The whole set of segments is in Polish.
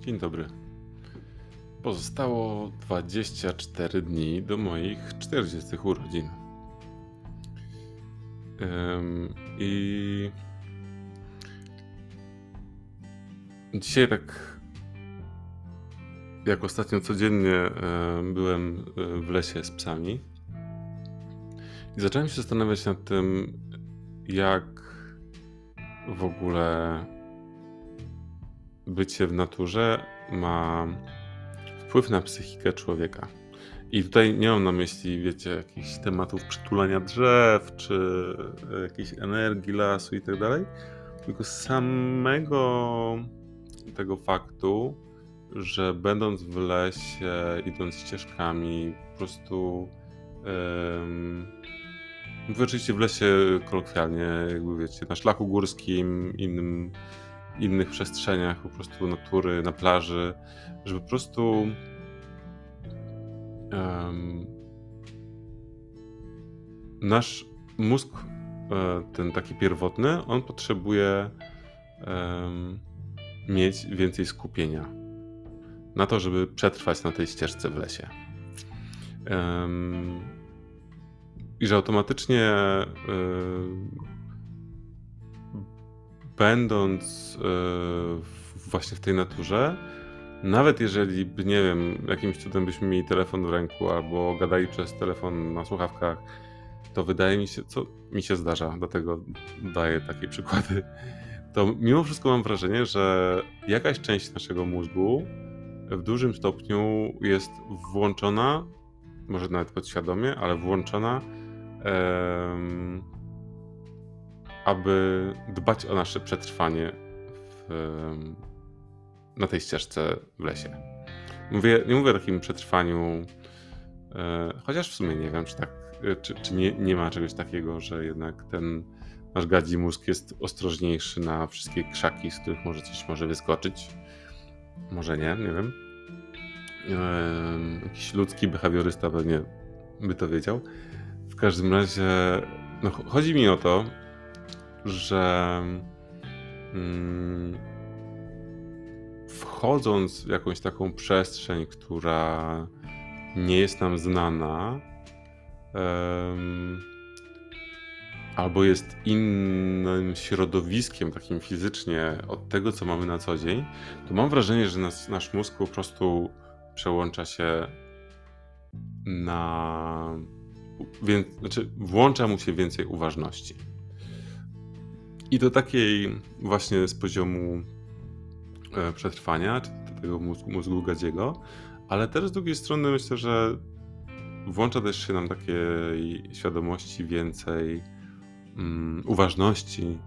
Dzień dobry. Pozostało 24 dni do moich 40 urodzin. Ym, I dzisiaj tak jak ostatnio codziennie byłem w lesie z psami i zacząłem się zastanawiać nad tym, jak w ogóle bycie w naturze ma wpływ na psychikę człowieka. I tutaj nie mam na myśli, wiecie, jakichś tematów przytulania drzew, czy jakiejś energii lasu i tak dalej, tylko samego tego faktu, że będąc w lesie, idąc ścieżkami, po prostu oczywiście w lesie kolokwialnie, jakby wiecie, na szlaku górskim, innym innych przestrzeniach po prostu natury, na plaży, żeby po prostu um, nasz mózg, e, ten taki pierwotny, on potrzebuje um, mieć więcej skupienia na to, żeby przetrwać na tej ścieżce w lesie. Um, I że automatycznie um, będąc yy, właśnie w tej naturze, nawet jeżeli, nie wiem, jakimś cudem byśmy mieli telefon w ręku albo gadali przez telefon na słuchawkach, to wydaje mi się, co mi się zdarza, dlatego daję takie przykłady, to mimo wszystko mam wrażenie, że jakaś część naszego mózgu w dużym stopniu jest włączona, może nawet podświadomie, ale włączona aby dbać o nasze przetrwanie w, na tej ścieżce w lesie. Mówię, nie mówię o takim przetrwaniu, e, chociaż w sumie nie wiem, czy, tak, e, czy, czy nie, nie ma czegoś takiego, że jednak ten nasz gadzi mózg jest ostrożniejszy na wszystkie krzaki, z których może coś może wyskoczyć. Może nie, nie wiem. E, jakiś ludzki behawiorysta pewnie by to wiedział. W każdym razie, no, chodzi mi o to, że mm, wchodząc w jakąś taką przestrzeń, która nie jest nam znana, um, albo jest innym środowiskiem, takim fizycznie od tego, co mamy na co dzień, to mam wrażenie, że nas, nasz mózg po prostu przełącza się na. Więc, znaczy, włącza mu się więcej uważności. I do takiej właśnie z poziomu e, przetrwania, czy tego mózgu, mózgu gadziego, ale też z drugiej strony myślę, że włącza też się nam takiej świadomości więcej, um, uważności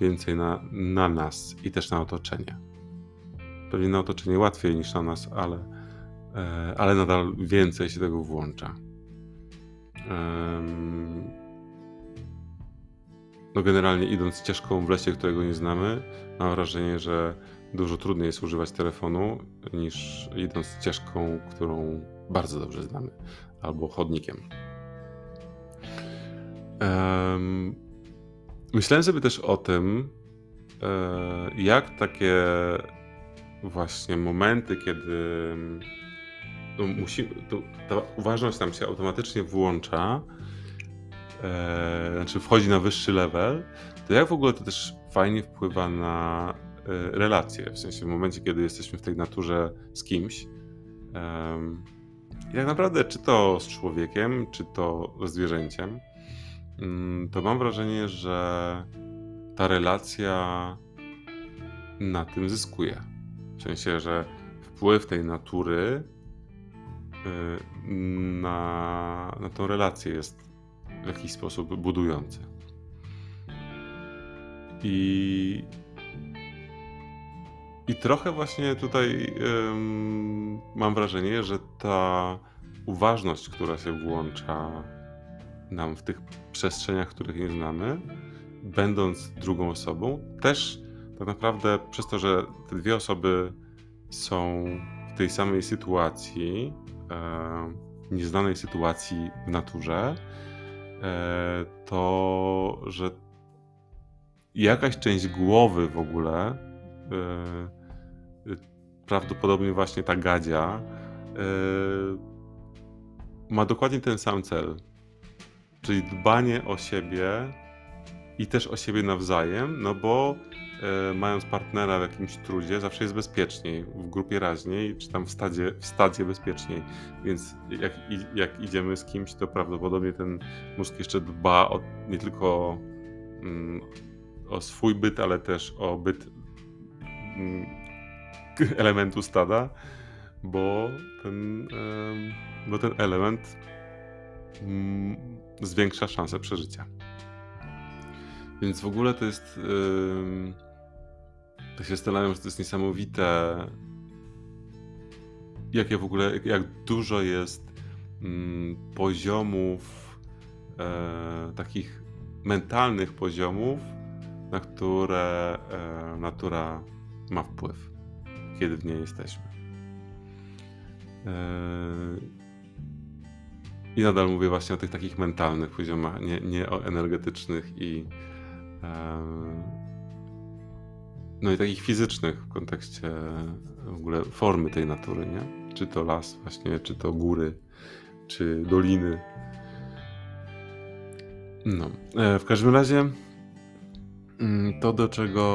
więcej na, na nas i też na otoczenie. Pewnie na otoczenie łatwiej niż na nas, ale, e, ale nadal więcej się tego włącza. Um, no generalnie idąc ścieżką w lesie, którego nie znamy, mam wrażenie, że dużo trudniej jest używać telefonu niż idąc ścieżką, którą bardzo dobrze znamy, albo chodnikiem. Um, myślałem sobie też o tym, e, jak takie właśnie momenty, kiedy no, ta uważność nam się automatycznie włącza, e, znaczy wchodzi na wyższy level, to jak w ogóle to też fajnie wpływa na e, relacje, w sensie w momencie, kiedy jesteśmy w tej naturze z kimś. E, I tak naprawdę, czy to z człowiekiem, czy to ze zwierzęciem, mm, to mam wrażenie, że ta relacja na tym zyskuje. W sensie, że wpływ tej natury y, na, na tą relację jest w jakiś sposób budujący. I, i trochę właśnie tutaj ym, mam wrażenie, że ta uważność, która się włącza nam w tych przestrzeniach, których nie znamy, będąc drugą osobą, też tak naprawdę przez to, że te dwie osoby są w tej samej sytuacji, e, nieznanej sytuacji w naturze, to że jakaś część głowy w ogóle e, prawdopodobnie właśnie ta gadzia yy, ma dokładnie ten sam cel. Czyli dbanie o siebie i też o siebie nawzajem, no bo e, mając partnera w jakimś trudzie, zawsze jest bezpieczniej, w grupie raźniej, czy tam w stadzie, w stadzie bezpieczniej. Więc jak, jak idziemy z kimś, to prawdopodobnie ten mózg jeszcze dba o, nie tylko mm, o swój byt, ale też o byt mm, elementu stada, bo ten, bo ten element mm, zwiększa szanse przeżycia. Więc w ogóle to jest. Yy, tak się zastanawiam, że to jest niesamowite, jakie w ogóle, jak dużo jest mm, poziomów, e, takich mentalnych poziomów, na które e, natura ma wpływ, kiedy w niej jesteśmy. E, I nadal mówię właśnie o tych takich mentalnych poziomach, nie, nie o energetycznych i no i takich fizycznych w kontekście w ogóle formy tej natury, nie? Czy to las właśnie, czy to góry, czy doliny. No, e, w każdym razie mm, to, do czego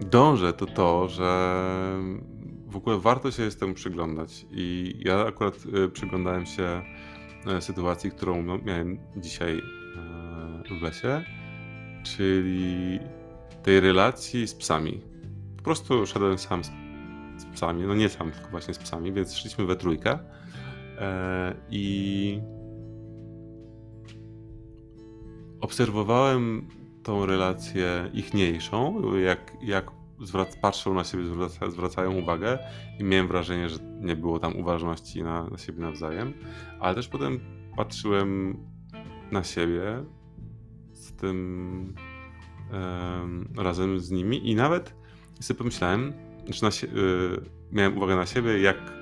dążę, to to, że w ogóle warto się jest temu przyglądać. I ja akurat y, przyglądałem się sytuacji, którą no, miałem dzisiaj e, w lesie, czyli tej relacji z psami. Po prostu szedłem sam z, z psami, no nie sam, tylko właśnie z psami, więc szliśmy we trójkę e, i obserwowałem tą relację ichniejszą, jak, jak zwrac, patrzą na siebie, zwraca, zwracają uwagę i miałem wrażenie, że nie było tam uważności na, na siebie nawzajem, ale też potem patrzyłem na siebie z tym razem z nimi i nawet sobie pomyślałem, że na, yy, miałem uwagę na siebie, jak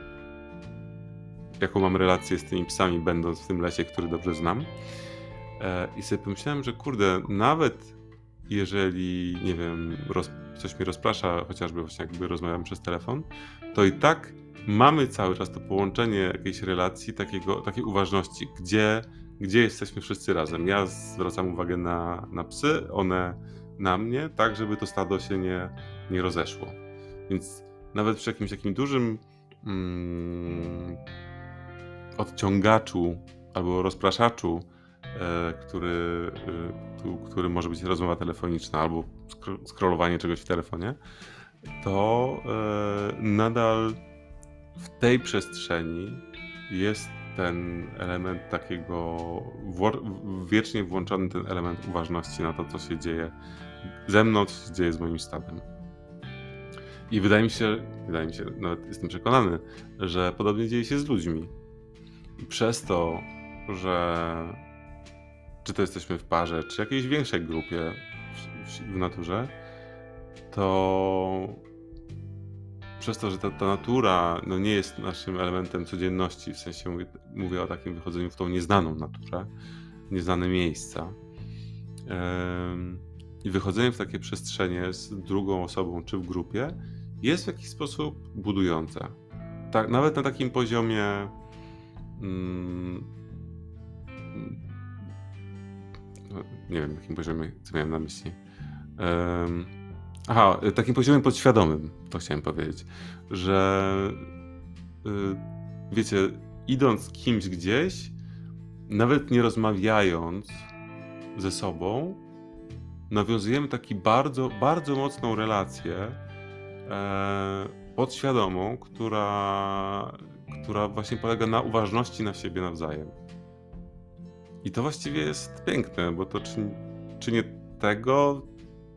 jaką mam relację z tymi psami, będąc w tym lesie, który dobrze znam. E, I sobie pomyślałem, że kurde, nawet jeżeli, nie wiem, roz, coś mnie rozprasza, chociażby właśnie jakby rozmawiam przez telefon, to i tak mamy cały czas to połączenie jakiejś relacji, takiego, takiej uważności, gdzie, gdzie jesteśmy wszyscy razem. Ja zwracam uwagę na, na psy, one na mnie, tak żeby to stado się nie, nie rozeszło. Więc nawet przy jakimś takim dużym mm, odciągaczu albo rozpraszaczu, który, e, który może być rozmowa telefoniczna albo scrollowanie czegoś w telefonie, to e, nadal w tej przestrzeni jest ten element takiego, wiecznie włączony ten element uważności na to, co się dzieje ze mną, co się dzieje z moim stadem. I wydaje mi się, wydaje mi się, nawet jestem przekonany, że podobnie dzieje się z ludźmi. I przez to, że czy to jesteśmy w parze, czy jakiejś większej grupie w, w, w naturze, to przez to, że ta, ta natura no, nie jest naszym elementem codzienności, w sensie mówię, mówię o takim wychodzeniu w tą nieznaną naturę, nieznane miejsca. I wychodzenie w takie przestrzenie z drugą osobą czy w grupie jest w jakiś sposób budujące. Tak, nawet na takim poziomie. Mm, nie wiem, jakim poziomie, co miałem na myśli. Um, Aha, y, takim poziomem podświadomym, to chciałem powiedzieć, że yy, wiecie, idąc kimś gdzieś, nawet nie rozmawiając ze sobą, nawiązujemy taki bardzo, bardzo mocną relację e, podświadomą, która, która właśnie polega na uważności na siebie nawzajem. I to właściwie jest piękne, bo to czy, czy nie tego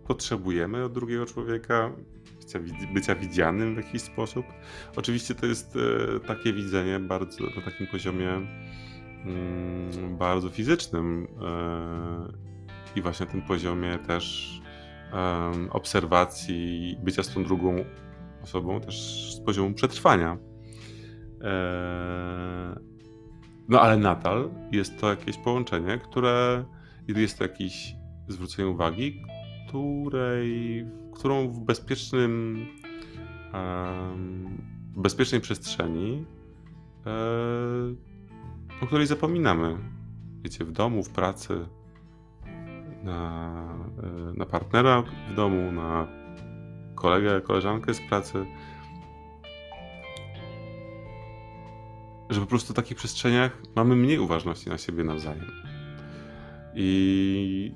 potrzebujemy od drugiego człowieka, bycia, bycia widzianym w jakiś sposób. Oczywiście to jest e, takie widzenie bardzo na takim poziomie mm, bardzo fizycznym e, i właśnie na tym poziomie też obserwacji bycia z tą drugą osobą, też z poziomu przetrwania. No ale nadal jest to jakieś połączenie, które jest to jakieś zwrócenie uwagi, której, którą w bezpiecznym, w bezpiecznej przestrzeni, e, o której zapominamy. Wiecie, w domu, w pracy, na, e, na partnera w domu, na kolegę, koleżankę z pracy. Że po prostu w takich przestrzeniach mamy mniej uważności na siebie nawzajem. I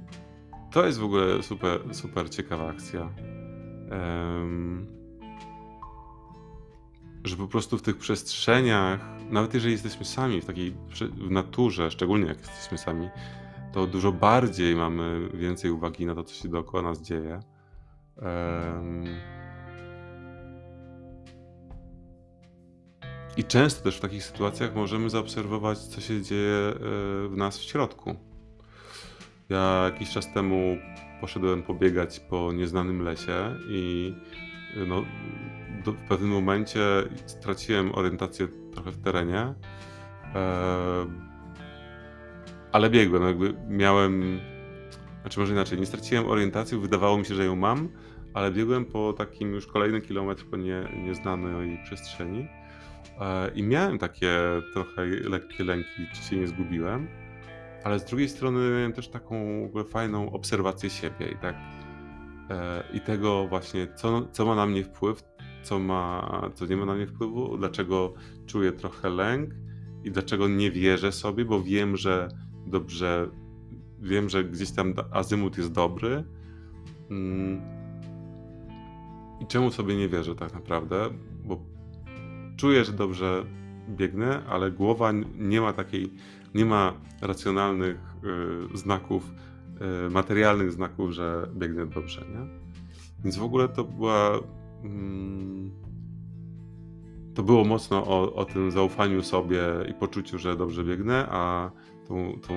to jest w ogóle super, super ciekawa akcja. Um, że po prostu w tych przestrzeniach, nawet jeżeli jesteśmy sami w takiej w naturze, szczególnie jak jesteśmy sami, to dużo bardziej mamy więcej uwagi na to, co się dookoła nas dzieje. Um, I często też w takich sytuacjach możemy zaobserwować, co się dzieje e, w nas w środku. Ja jakiś czas temu poszedłem pobiegać po nieznanym lesie i no, do, w pewnym momencie straciłem orientację trochę w terenie. E, ale biegłem, jakby miałem. Znaczy, może inaczej, nie straciłem orientacji, wydawało mi się, że ją mam, ale biegłem po takim już kolejny kilometr po nie, nieznanej przestrzeni. E, I miałem takie trochę lekkie lęki, czy się nie zgubiłem ale z drugiej strony miałem też taką fajną obserwację siebie i tak e, i tego właśnie, co, co ma na mnie wpływ, co, ma, co nie ma na mnie wpływu, dlaczego czuję trochę lęk i dlaczego nie wierzę sobie, bo wiem, że dobrze, wiem, że gdzieś tam azymut jest dobry. Mm. I czemu sobie nie wierzę tak naprawdę? Czuję, że dobrze biegnę, ale głowa nie ma takiej nie ma racjonalnych y, znaków, y, materialnych znaków, że biegnę dobrze, nie? Więc w ogóle to była. Mm, to było mocno o, o tym zaufaniu sobie i poczuciu, że dobrze biegnę, a tą, tą,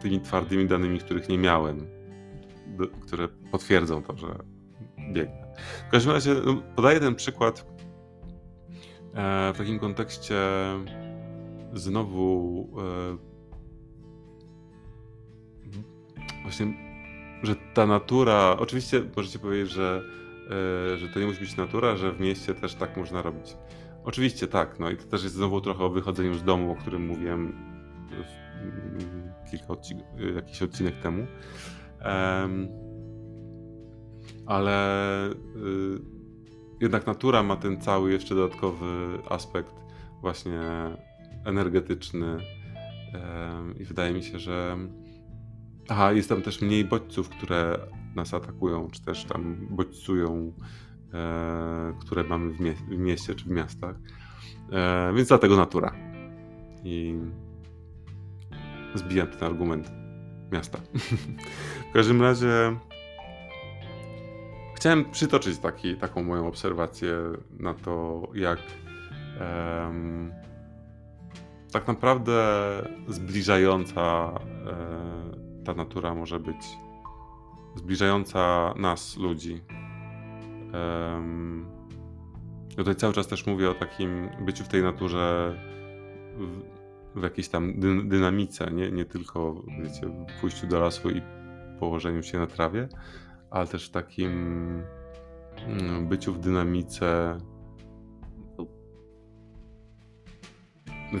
tymi twardymi danymi, których nie miałem, które potwierdzą to, że biegnę. W każdym razie no, podaję ten przykład w takim kontekście znowu e, właśnie, że ta natura, oczywiście możecie powiedzieć, że, e, że to nie musi być natura, że w mieście też tak można robić. Oczywiście tak, no i to też jest znowu trochę o wychodzeniu z domu, o którym mówiłem kilka odcinek, jakiś odcinek temu. Ale y, jednak natura ma ten cały jeszcze dodatkowy aspekt właśnie energetyczny i wydaje mi się, że aha, jest tam też mniej bodźców, które nas atakują, czy też tam bodźcują, e, które mamy w, mie w mieście czy w miastach. E, więc dlatego natura. I zbijam ten argument miasta. w każdym razie chciałem przytoczyć taki, taką moją obserwację na to, jak um, tak naprawdę zbliżająca e, ta natura może być. Zbliżająca nas, ludzi. Ja tutaj cały czas też mówię o takim byciu w tej naturze w, w jakiejś tam dy, dynamice, nie, nie tylko wiecie, w pójściu do lasu i położeniu się na trawie, ale też w takim mm, byciu w dynamice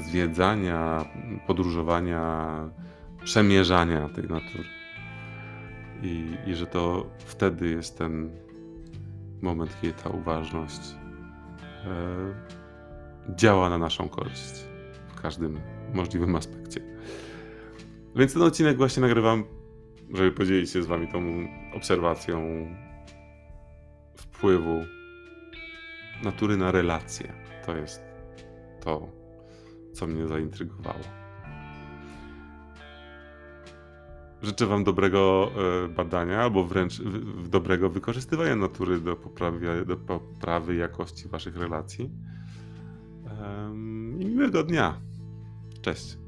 zwiedzania, podróżowania, przemierzania tej natury. I, I że to wtedy jest ten moment, kiedy ta uważność e, działa na naszą korzyść w każdym możliwym aspekcie. Więc ten odcinek właśnie nagrywam, żeby podzielić się z Wami tą obserwacją wpływu natury na relacje. To jest to, co mnie zaintrygowało. Życzę Wam dobrego e, badania, albo wręcz dobrego wykorzystywania natury do poprawy, do poprawy jakości Waszych relacji. I miłego dnia. Cześć.